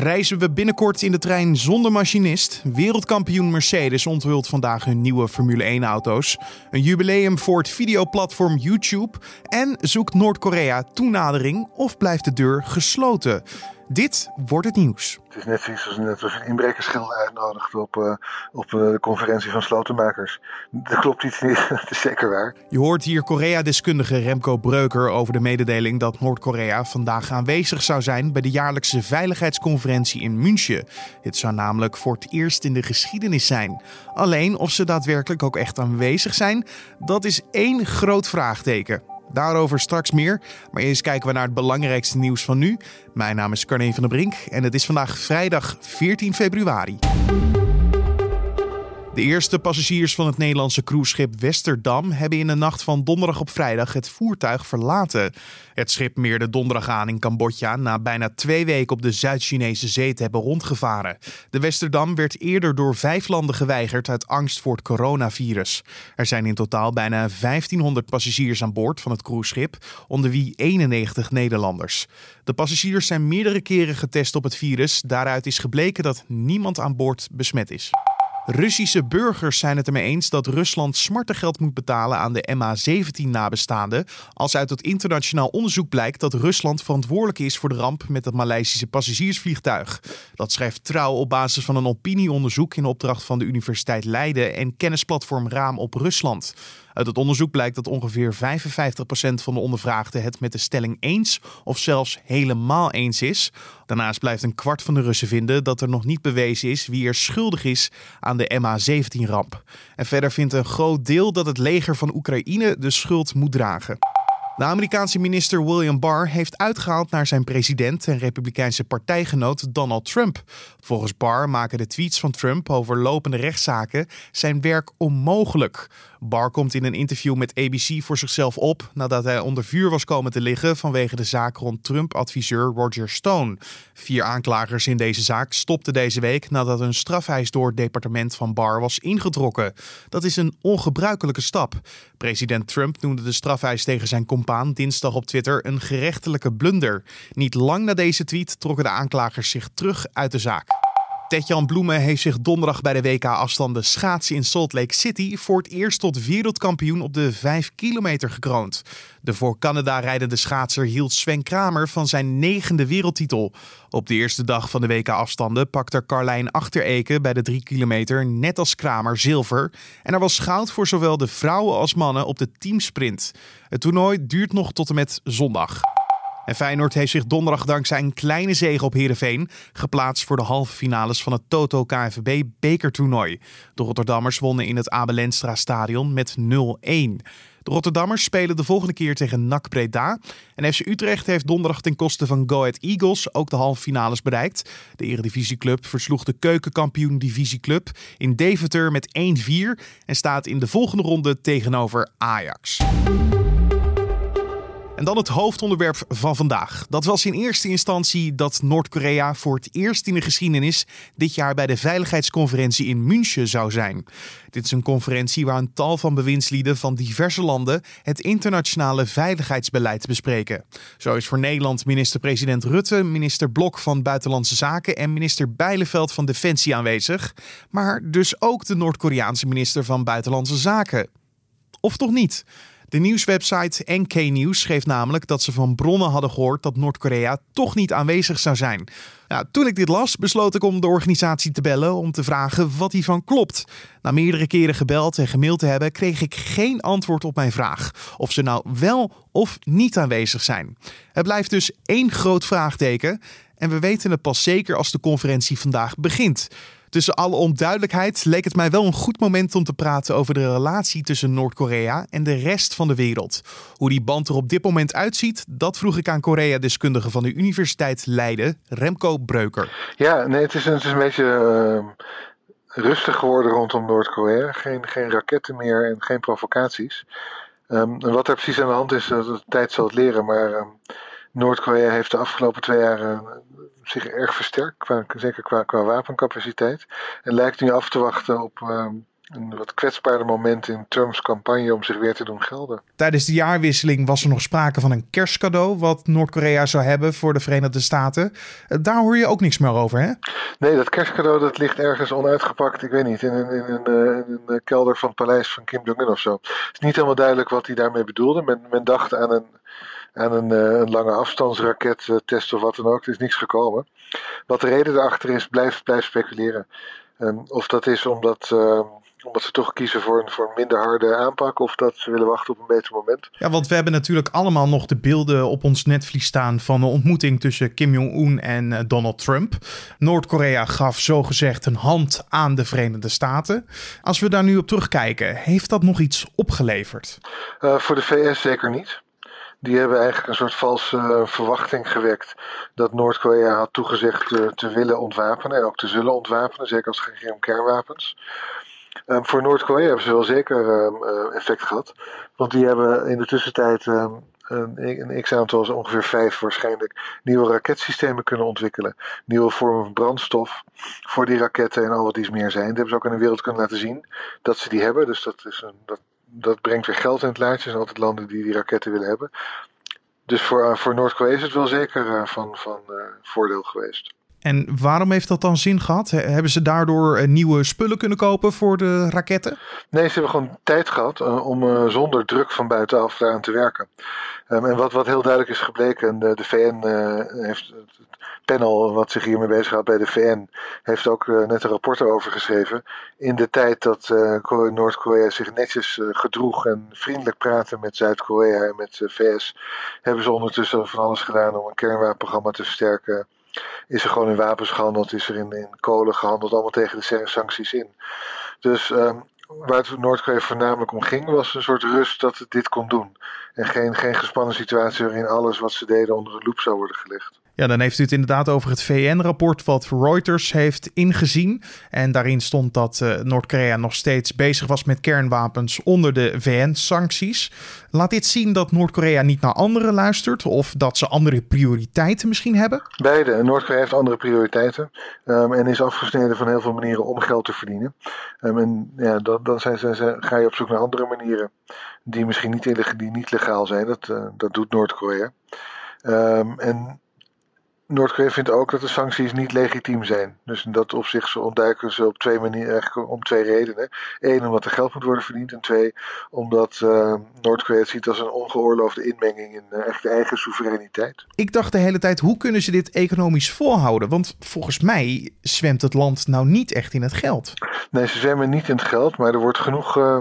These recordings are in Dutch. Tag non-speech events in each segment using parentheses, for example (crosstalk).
Reizen we binnenkort in de trein zonder machinist? Wereldkampioen Mercedes onthult vandaag hun nieuwe Formule 1-auto's. Een jubileum voor het videoplatform YouTube. En zoekt Noord-Korea toenadering of blijft de deur gesloten? Dit wordt het nieuws. Het is net zoiets als net als een inbrekersschil uitnodigt op, uh, op uh, de conferentie van slotenmakers. Dat klopt iets niet, (laughs) dat is zeker waar. Je hoort hier Korea-deskundige Remco Breuker over de mededeling dat Noord-Korea vandaag aanwezig zou zijn bij de jaarlijkse veiligheidsconferentie in München. Dit zou namelijk voor het eerst in de geschiedenis zijn. Alleen of ze daadwerkelijk ook echt aanwezig zijn, dat is één groot vraagteken. Daarover straks meer. Maar eerst kijken we naar het belangrijkste nieuws van nu. Mijn naam is Carne van der Brink en het is vandaag vrijdag 14 februari. De eerste passagiers van het Nederlandse cruiseschip Westerdam hebben in de nacht van donderdag op vrijdag het voertuig verlaten. Het schip meerde donderdag aan in Cambodja na bijna twee weken op de Zuid-Chinese zee te hebben rondgevaren. De Westerdam werd eerder door vijf landen geweigerd uit angst voor het coronavirus. Er zijn in totaal bijna 1500 passagiers aan boord van het cruiseschip, onder wie 91 Nederlanders. De passagiers zijn meerdere keren getest op het virus. Daaruit is gebleken dat niemand aan boord besmet is. Russische burgers zijn het ermee eens dat Rusland smartengeld moet betalen aan de MH17-nabestaanden. Als uit het internationaal onderzoek blijkt dat Rusland verantwoordelijk is voor de ramp met het Maleisische passagiersvliegtuig. Dat schrijft trouw op basis van een opinieonderzoek in opdracht van de Universiteit Leiden en kennisplatform Raam op Rusland. Uit het onderzoek blijkt dat ongeveer 55% van de ondervraagden het met de stelling eens of zelfs helemaal eens is. Daarnaast blijft een kwart van de Russen vinden dat er nog niet bewezen is wie er schuldig is aan de MH17-ramp. En verder vindt een groot deel dat het leger van Oekraïne de schuld moet dragen. De Amerikaanse minister William Barr heeft uitgehaald naar zijn president en republikeinse partijgenoot Donald Trump. Volgens Barr maken de tweets van Trump over lopende rechtszaken zijn werk onmogelijk. Barr komt in een interview met ABC voor zichzelf op nadat hij onder vuur was komen te liggen vanwege de zaak rond Trump-adviseur Roger Stone. Vier aanklagers in deze zaak stopten deze week nadat een strafeis door het departement van Barr was ingetrokken. Dat is een ongebruikelijke stap. President Trump noemde de strafeis tegen zijn dinsdag op Twitter een gerechtelijke blunder. Niet lang na deze tweet trokken de aanklagers zich terug uit de zaak. Tetjan Bloemen heeft zich donderdag bij de WK-afstanden schaatsen in Salt Lake City voor het eerst tot wereldkampioen op de 5 kilometer gekroond. De voor Canada rijdende schaatser hield Sven Kramer van zijn negende wereldtitel. Op de eerste dag van de WK-afstanden pakte Carlijn Achtereken bij de 3 kilometer net als Kramer zilver. En er was goud voor zowel de vrouwen als mannen op de teamsprint. Het toernooi duurt nog tot en met zondag. En Feyenoord heeft zich donderdag dankzij een kleine zege op Heerenveen geplaatst voor de halve finales van het Toto KNVB bekertoernooi. De Rotterdammers wonnen in het Abelenstra stadion met 0-1. De Rotterdammers spelen de volgende keer tegen NAC Breda. En FC Utrecht heeft donderdag ten koste van Go Ahead Eagles ook de halve finales bereikt. De Eredivisieclub versloeg de keukenkampioen Divisieclub in Deventer met 1-4 en staat in de volgende ronde tegenover Ajax. En dan het hoofdonderwerp van vandaag. Dat was in eerste instantie dat Noord-Korea voor het eerst in de geschiedenis dit jaar bij de veiligheidsconferentie in München zou zijn. Dit is een conferentie waar een tal van bewindslieden van diverse landen het internationale veiligheidsbeleid bespreken. Zo is voor Nederland minister-president Rutte, minister Blok van Buitenlandse Zaken en minister Bijleveld van Defensie aanwezig. Maar dus ook de Noord-Koreaanse minister van Buitenlandse Zaken. Of toch niet? De nieuwswebsite NK Nieuws schreef namelijk dat ze van bronnen hadden gehoord dat Noord-Korea toch niet aanwezig zou zijn. Toen ik dit las, besloot ik om de organisatie te bellen om te vragen wat hiervan klopt. Na meerdere keren gebeld en gemaild te hebben, kreeg ik geen antwoord op mijn vraag of ze nou wel of niet aanwezig zijn. Het blijft dus één groot vraagteken en we weten het pas zeker als de conferentie vandaag begint. Tussen alle onduidelijkheid leek het mij wel een goed moment om te praten over de relatie tussen Noord-Korea en de rest van de wereld. Hoe die band er op dit moment uitziet, dat vroeg ik aan Korea-deskundige van de Universiteit Leiden, Remco Breuker. Ja, nee, het is, een beetje uh, rustig geworden rondom Noord-Korea. Geen, geen raketten meer en geen provocaties. En wat er precies aan de hand is, de tijd zal het leren. Maar um, Noord-Korea heeft de afgelopen twee jaar zich erg versterkt, qua, zeker qua, qua wapencapaciteit. En lijkt nu af te wachten op, uh, een wat kwetsbaarder moment in Trumps campagne om zich weer te doen gelden. Tijdens de jaarwisseling was er nog sprake van een kerstcadeau wat Noord-Korea zou hebben voor de Verenigde Staten. Eh, daar hoor je ook niks meer over, hè? Nee, dat kerstcadeau dat ligt ergens onuitgepakt, ik weet niet, in een, in een, eh, in een kelder van het paleis van Kim Jong-un of zo. Het is niet helemaal duidelijk wat hij daarmee bedoelde. Men, men dacht aan een, aan een, eh, een lange afstandsrakettest of wat dan ook. Er is niks gekomen. Wat de reden daarachter is, blijft blijf speculeren. Ehm, of dat is omdat ehm, omdat ze toch kiezen voor een, voor een minder harde aanpak of dat ze willen wachten op een beter moment. Ja, want we hebben natuurlijk allemaal nog de beelden op ons netvlies staan van de ontmoeting tussen Kim Jong-un en eh, Donald Trump. Noord-Korea gaf zogezegd een hand aan de Verenigde Staten. Als we daar nu op terugkijken, heeft dat nog iets opgeleverd? Uh, voor de VS zeker niet. Die hebben eigenlijk een soort valse uh, verwachting gewekt dat Noord-Korea had toegezegd uh, te willen ontwapenen en ook te zullen ontwapenen, zeker als het ging om kernwapens. Um, voor Noord-Korea hebben ze wel zeker um, uh, effect gehad. Want die hebben in de tussentijd um, een, een x-aantal, ongeveer vijf waarschijnlijk, nieuwe raketsystemen kunnen ontwikkelen. Nieuwe vormen van brandstof voor die raketten en al wat iets meer zijn. Dat hebben ze ook aan de wereld kunnen laten zien dat ze die hebben. Dus dat, is een, dat, dat brengt weer geld in het laadje. Er zijn altijd landen die die raketten willen hebben. Dus voor, uh, voor Noord-Korea is het wel zeker uh, van, van uh, voordeel geweest. En waarom heeft dat dan zin gehad? Hebben ze daardoor nieuwe spullen kunnen kopen voor de raketten? Nee, ze hebben gewoon tijd gehad uh, om uh, zonder druk van buitenaf daaraan te werken. Um, en wat, wat heel duidelijk is gebleken, de, de VN heeft het panel wat zich hiermee bezighoudt bij de VN, heeft ook net een rapport erover geschreven. In de tijd dat Noord-Korea zich netjes gedroeg en vriendelijk praatte met Zuid-Korea en met de VS, hebben ze ondertussen van alles gedaan om een kernwapenprogramma te versterken is er gewoon in wapens gehandeld, is er in, in kolen gehandeld, allemaal tegen de sancties in. Dus um, waar het Noord-Korea voornamelijk om ging, was een soort rust dat het dit kon doen. En geen, geen gespannen situatie waarin alles wat ze deden onder de loep zou worden gelegd. Ja, dan heeft u het inderdaad over het VN-rapport wat Reuters heeft ingezien. En daarin stond dat uh, Noord-Korea nog steeds bezig was met kernwapens onder de VN-sancties. Laat dit zien dat Noord-Korea niet naar anderen luistert of dat ze andere prioriteiten misschien hebben? Beide. Noord-Korea heeft andere prioriteiten um, en is afgesneden van heel veel manieren om geld te verdienen. Um, en ja, dan, zijn ze, ga je op zoek naar andere manieren die misschien niet, die niet legaal zijn. Dat, uh, dat doet Noord-Korea. Um, en Noord-Korea vindt ook dat de sancties niet legitiem zijn. Dus in dat opzicht ontduiken ze op twee manieren, eigenlijk om twee redenen. Eén, omdat er geld moet worden verdiend. En twee, omdat uh, Noord-Korea het ziet als een ongeoorloofde inmenging in uh, echt eigen soevereiniteit. Ik dacht de hele tijd, hoe kunnen ze dit economisch volhouden? Want volgens mij zwemt het land nou niet echt in het geld. Nee, ze zwemmen niet in het geld, maar er wordt genoeg. Uh,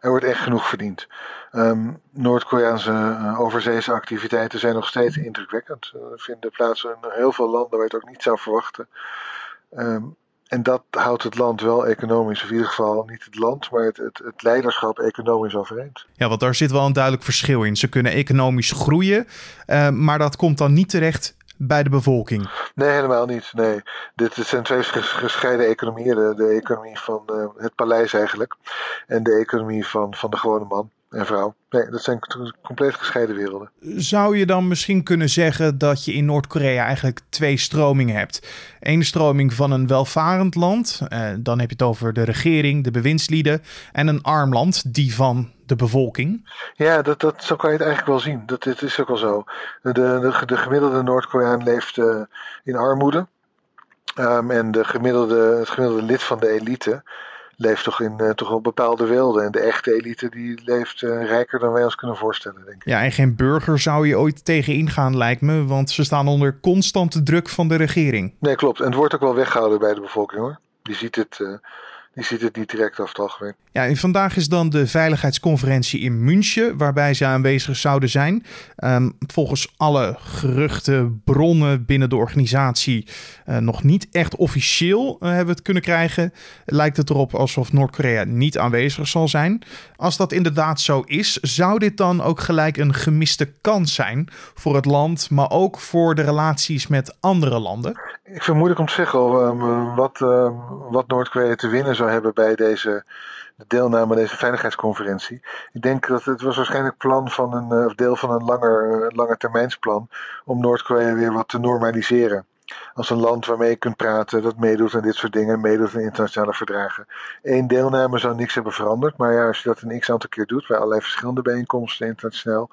er wordt echt genoeg verdiend. Um, Noord-Koreaanse uh, overzeese activiteiten zijn nog steeds indrukwekkend. Uh, vinden plaats in heel veel landen waar je het ook niet zou verwachten. Um, en dat houdt het land wel economisch, of in ieder geval niet het land, maar het, het, leiderschap economisch overeind. Ja, want daar zit wel een duidelijk verschil in. Ze kunnen economisch groeien, uh, maar dat komt dan niet terecht bij de bevolking? Nee, helemaal niet. Nee. Dit, zijn twee gescheiden economieën. De, economie van uh, het paleis eigenlijk. En de economie van, van de gewone man en vrouw. Nee, dat zijn compleet gescheiden werelden. Zou je dan misschien kunnen zeggen dat je in Noord-Korea eigenlijk twee stromingen hebt? Eén stroming van een welvarend land, eh, dan heb je het over de regering, de bewindslieden, en een arm land, die van de bevolking. Ja, dat, dat, zo kan je het eigenlijk wel zien. Dat, dit is ook wel zo. De, de, de gemiddelde Noord-Koreaan leeft uh, in armoede. Um, en de gemiddelde, het gemiddelde lid van de elite leeft toch in uh, toch wel bepaalde wilden. En de echte elite die leeft uh, rijker dan wij ons kunnen voorstellen, denk ik. Ja, en geen burger zou je ooit tegen ingaan, lijkt me. Want ze staan onder constante druk van de regering. Nee, klopt. En het wordt ook wel weggehouden bij de bevolking, hoor. Die ziet het... Uh, die ziet het niet direct over het algemeen. Ja, en vandaag is dan de veiligheidsconferentie in München, waarbij ze aanwezig zouden zijn. Um, volgens alle geruchten, bronnen binnen de organisatie, uh, nog niet echt officieel uh, hebben we het kunnen krijgen. Lijkt het erop alsof Noord-Korea niet aanwezig zal zijn. Als dat inderdaad zo is, zou dit dan ook gelijk een gemiste kans zijn voor het land, maar ook voor de relaties met andere landen? Ik vind het moeilijk om te zeggen um, wat, um, wat Noord-Korea te winnen zou hebben bij deze de deelname aan deze veiligheidsconferentie. Ik denk dat het was waarschijnlijk plan van een, of deel van een langer, uh, lange termijnsplan om Noord-Korea weer wat te normaliseren. als een land waarmee je kunt praten, dat meedoet aan dit soort dingen, meedoet aan internationale verdragen. Eén deelname zou niks hebben veranderd, maar ja, als je dat een x aantal keer doet, bij allerlei verschillende bijeenkomsten internationaal,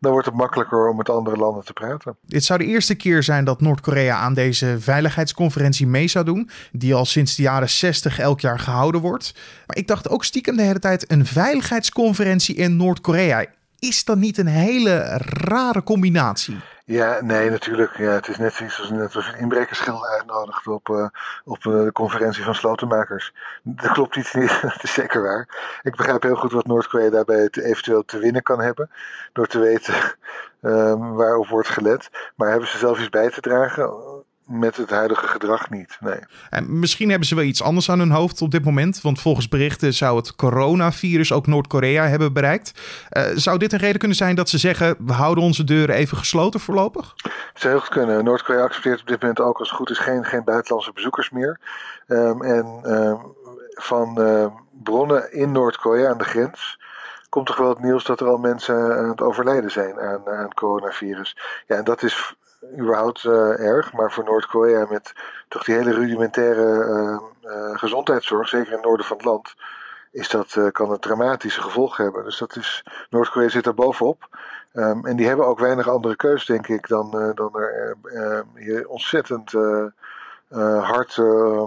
dan wordt het makkelijker om met andere landen te praten. Dit zou de eerste keer zijn dat Noord-Korea aan deze veiligheidsconferentie mee zou doen, die al sinds de jaren 60 elk jaar gehouden wordt. Maar ik dacht ook stiekem de hele tijd een veiligheidsconferentie in Noord-Korea. Is dat niet een hele rare combinatie? Ja, nee, natuurlijk. Ja, het is net zoiets als net als een inbrekersschilder uitnodigt op, uh, op uh, de conferentie van slotenmakers. Dat klopt iets (laughs) niet, dat is zeker waar. Ik begrijp heel goed wat Noord-Korea daarbij eventueel te winnen kan hebben. Door te weten (laughs) um, waarop wordt gelet. Maar hebben ze zelf iets bij te dragen? Met het huidige gedrag niet. Nee. En misschien hebben ze wel iets anders aan hun hoofd op dit moment. Want volgens berichten zou het coronavirus ook Noord-Korea hebben bereikt. Uh, zou dit een reden kunnen zijn dat ze zeggen: we houden onze deuren even gesloten voorlopig? Het zou heel goed kunnen. Noord-Korea accepteert op dit moment ook als het goed is geen, geen buitenlandse bezoekers meer. Um, en um, van uh, bronnen in Noord-Korea aan de grens komt toch wel het nieuws dat er al mensen aan het overlijden zijn aan, aan het coronavirus. Ja, en dat is überhaupt uh, erg, maar voor Noord-Korea met toch die hele rudimentaire uh, uh, gezondheidszorg, zeker in het noorden van het land, is dat, kan het dramatische gevolgen hebben. Dus dat is, Noord-Korea zit daar bovenop. Um, en die hebben ook weinig andere keus, denk ik, dan, dan er hier ontzettend hard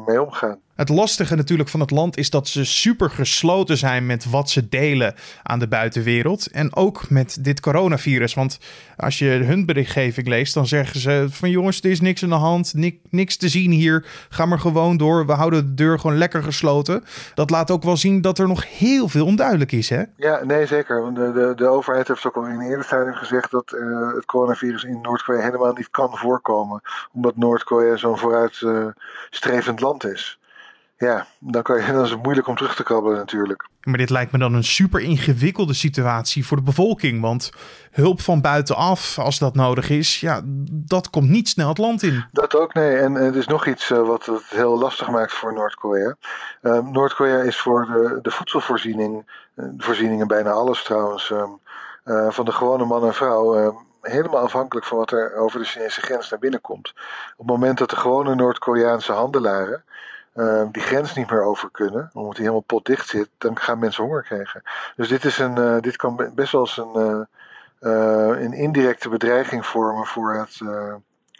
mee omgaan. Het lastige natuurlijk van het land is dat ze super gesloten zijn met wat ze delen aan de buitenwereld. En ook met dit coronavirus. Want als je hun berichtgeving leest, dan zeggen ze van jongens, er is niks aan de hand, niks te zien hier. Ga maar gewoon door. We houden de deur gewoon lekker gesloten. Dat laat ook wel zien dat er nog heel veel onduidelijk is, hè? Ja, nee, zeker. De, de, de overheid heeft ook al in eerder stadium gezegd dat uh, het coronavirus in Noord-Korea helemaal niet kan voorkomen. Omdat Noord-Korea zo'n vooruitstrevend uh, land is ja, dan, kan je, (laughs) dan is het moeilijk om terug te krabbelen natuurlijk. Maar dit lijkt me dan een super ingewikkelde situatie voor de bevolking. Want hulp van buitenaf, als dat nodig is, ja, dat komt niet snel het land in. Dat ook, nee. En, en er is nog iets uh, wat het heel lastig maakt voor Noord-Korea. Uh, Noord-Korea is voor de, de voedselvoorziening, uh, voorzieningen bijna alles trouwens, um, van de gewone man en vrouw ehm, helemaal afhankelijk van wat er over de Chinese grens naar binnen komt. Op het moment dat de gewone Noord-Koreaanse handelaren uh, die grens niet meer over kunnen, omdat die helemaal potdicht zit, dan gaan mensen honger krijgen. Dus dit, is een, uh, dit kan best wel eens een, uh, een indirecte bedreiging vormen voor het,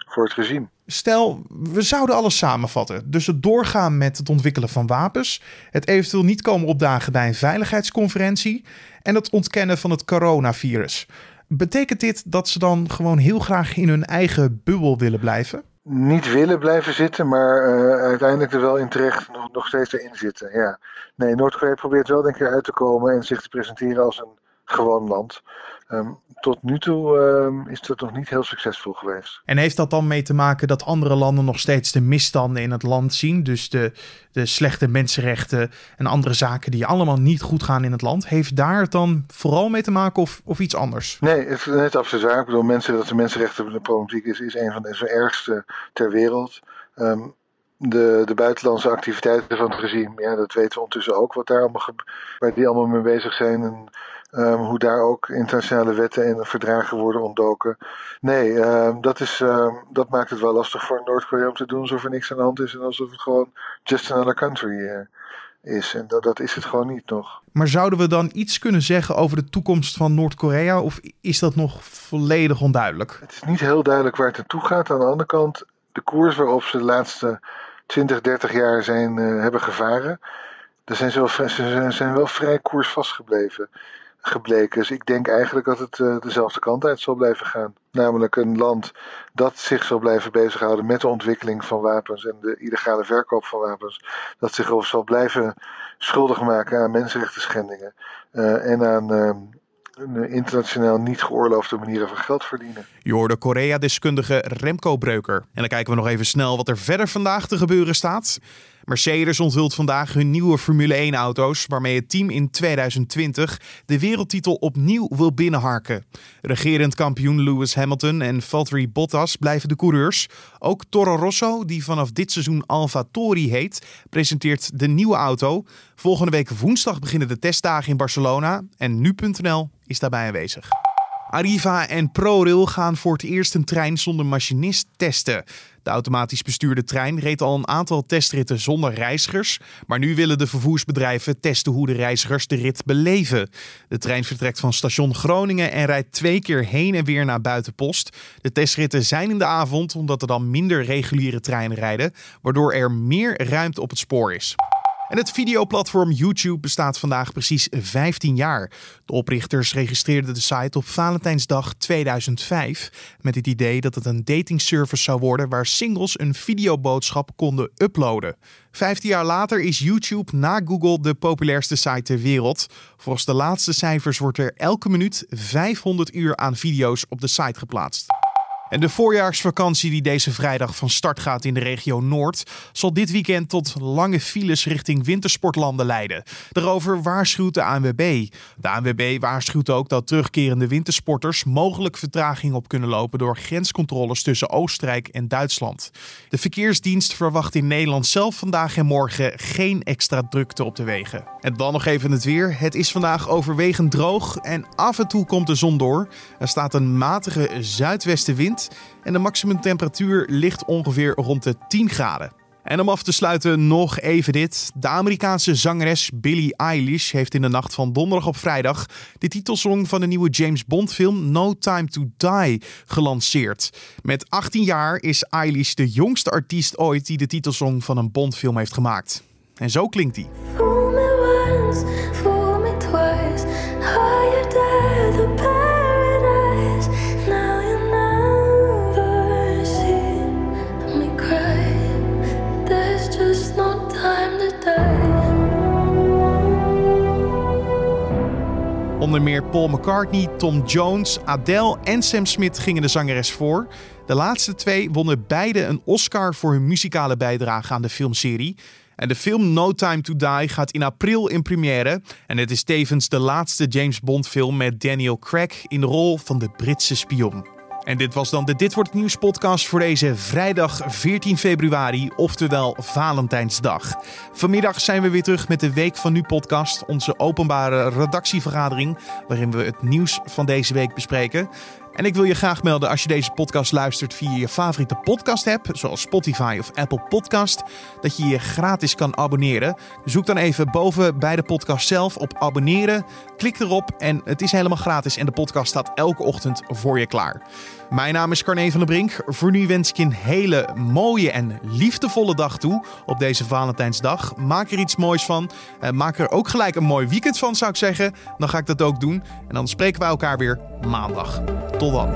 voor het regime. Stel, we zouden alles samenvatten. Dus het doorgaan met het ontwikkelen van wapens, het eventueel niet komen opdagen bij een veiligheidsconferentie en het ontkennen van het coronavirus. Betekent dit dat ze dan gewoon heel graag in hun eigen bubbel willen blijven? Niet willen blijven zitten, maar uh, uiteindelijk er wel in terecht nog, nog steeds erin zitten. Ja. Nee, Noord-Korea probeert wel denk ik uit te komen en zich te presenteren als een gewoon land. Um, tot nu toe um, is dat nog niet heel succesvol geweest. En heeft dat dan mee te maken dat andere landen nog steeds de misstanden in het land zien? Dus de, de slechte mensenrechten en andere zaken die allemaal niet goed gaan in het land. Heeft daar het dan vooral mee te maken of, of iets anders? Nee, het is net absoluut waar. Ik bedoel, mensen, dat de mensenrechten de problematiek is, is een van de ergste ter wereld. Um, de, de buitenlandse activiteiten van het regime, ja, dat weten we ondertussen ook, wat daar allemaal, waar die allemaal mee bezig zijn. En Um, hoe daar ook internationale wetten en verdragen worden ontdoken. Nee, um, dat, is, um, dat maakt het wel lastig voor Noord-Korea om te doen alsof er niks aan de hand is en alsof het gewoon just another country uh, is. En dat, dat is het gewoon niet nog. Maar zouden we dan iets kunnen zeggen over de toekomst van Noord-Korea of is dat nog volledig onduidelijk? Het is niet heel duidelijk waar het naartoe gaat. Aan de andere kant, de koers waarop ze de laatste 20, 30 jaar zijn, uh, hebben gevaren, daar zijn ze, wel, ze zijn wel vrij koersvast gebleven gebleken. Dus ik denk eigenlijk dat het uh, dezelfde kant uit zal blijven gaan. Namelijk een land dat zich zal blijven bezighouden met de ontwikkeling van wapens en de illegale verkoop van wapens. Dat zich over zal blijven schuldig maken aan mensenrechten schendingen uh, en aan uh, internationaal niet geoorloofde manieren van geld verdienen. Je hoorde Korea-deskundige Remco Breuker. En dan kijken we nog even snel wat er verder vandaag te gebeuren staat. Mercedes onthult vandaag hun nieuwe Formule 1-auto's, waarmee het team in 2020 de wereldtitel opnieuw wil binnenharken. Regerend kampioen Lewis Hamilton en Valtteri Bottas blijven de coureurs. Ook Toro Rosso, die vanaf dit seizoen Alfa Tori heet, presenteert de nieuwe auto. Volgende week woensdag beginnen de testdagen in Barcelona en nu.nl is daarbij aanwezig. Arriva en ProRail gaan voor het eerst een trein zonder machinist testen. De automatisch bestuurde trein reed al een aantal testritten zonder reizigers. Maar nu willen de vervoersbedrijven testen hoe de reizigers de rit beleven. De trein vertrekt van station Groningen en rijdt twee keer heen en weer naar Buitenpost. De testritten zijn in de avond omdat er dan minder reguliere treinen rijden, waardoor er meer ruimte op het spoor is. En het videoplatform YouTube bestaat vandaag precies 15 jaar. De oprichters registreerden de site op Valentijnsdag 2005 met het idee dat het een datingservice zou worden waar singles een videoboodschap konden uploaden. 15 jaar later is YouTube na Google de populairste site ter wereld. Volgens de laatste cijfers wordt er elke minuut 500 uur aan video's op de site geplaatst. En de voorjaarsvakantie die deze vrijdag van start gaat in de regio Noord, zal dit weekend tot lange files richting wintersportlanden leiden. Daarover waarschuwt de ANWB. De ANWB waarschuwt ook dat terugkerende wintersporters mogelijk vertraging op kunnen lopen door grenscontroles tussen Oostenrijk en Duitsland. De verkeersdienst verwacht in Nederland zelf vandaag en morgen geen extra drukte op de wegen. En dan nog even het weer. Het is vandaag overwegend droog en af en toe komt de zon door. Er staat een matige zuidwestenwind en de maximumtemperatuur ligt ongeveer rond de 10 graden. En om af te sluiten nog even dit. De Amerikaanse zangeres Billie Eilish heeft in de nacht van donderdag op vrijdag de titelsong van de nieuwe James Bond film No Time to Die gelanceerd. Met 18 jaar is Eilish de jongste artiest ooit die de titelsong van een Bondfilm heeft gemaakt. En zo klinkt hij. Paul McCartney, Tom Jones, Adele en Sam Smith gingen de zangeres voor. De laatste twee wonnen beide een Oscar voor hun muzikale bijdrage aan de filmserie. En de film No Time to Die gaat in april in première. En het is tevens de laatste James Bond film met Daniel Craig in de rol van de Britse spion. En dit was dan de Dit Wordt Nieuws podcast voor deze vrijdag 14 februari, oftewel Valentijnsdag. Vanmiddag zijn we weer terug met de Week van Nu podcast, onze openbare redactievergadering, waarin we het nieuws van deze week bespreken. En ik wil je graag melden als je deze podcast luistert via je favoriete podcast app, zoals Spotify of Apple Podcast, dat je je gratis kan abonneren. Zoek dan even boven bij de podcast zelf op abonneren, klik erop en het is helemaal gratis en de podcast staat elke ochtend voor je klaar. Mijn naam is Carne van der Brink. Voor nu wens ik je een hele mooie en liefdevolle dag toe op deze Valentijnsdag. Maak er iets moois van. Eh, maak er ook gelijk een mooi weekend van, zou ik zeggen. Dan ga ik dat ook doen. En dan spreken wij elkaar weer maandag. Tot dan.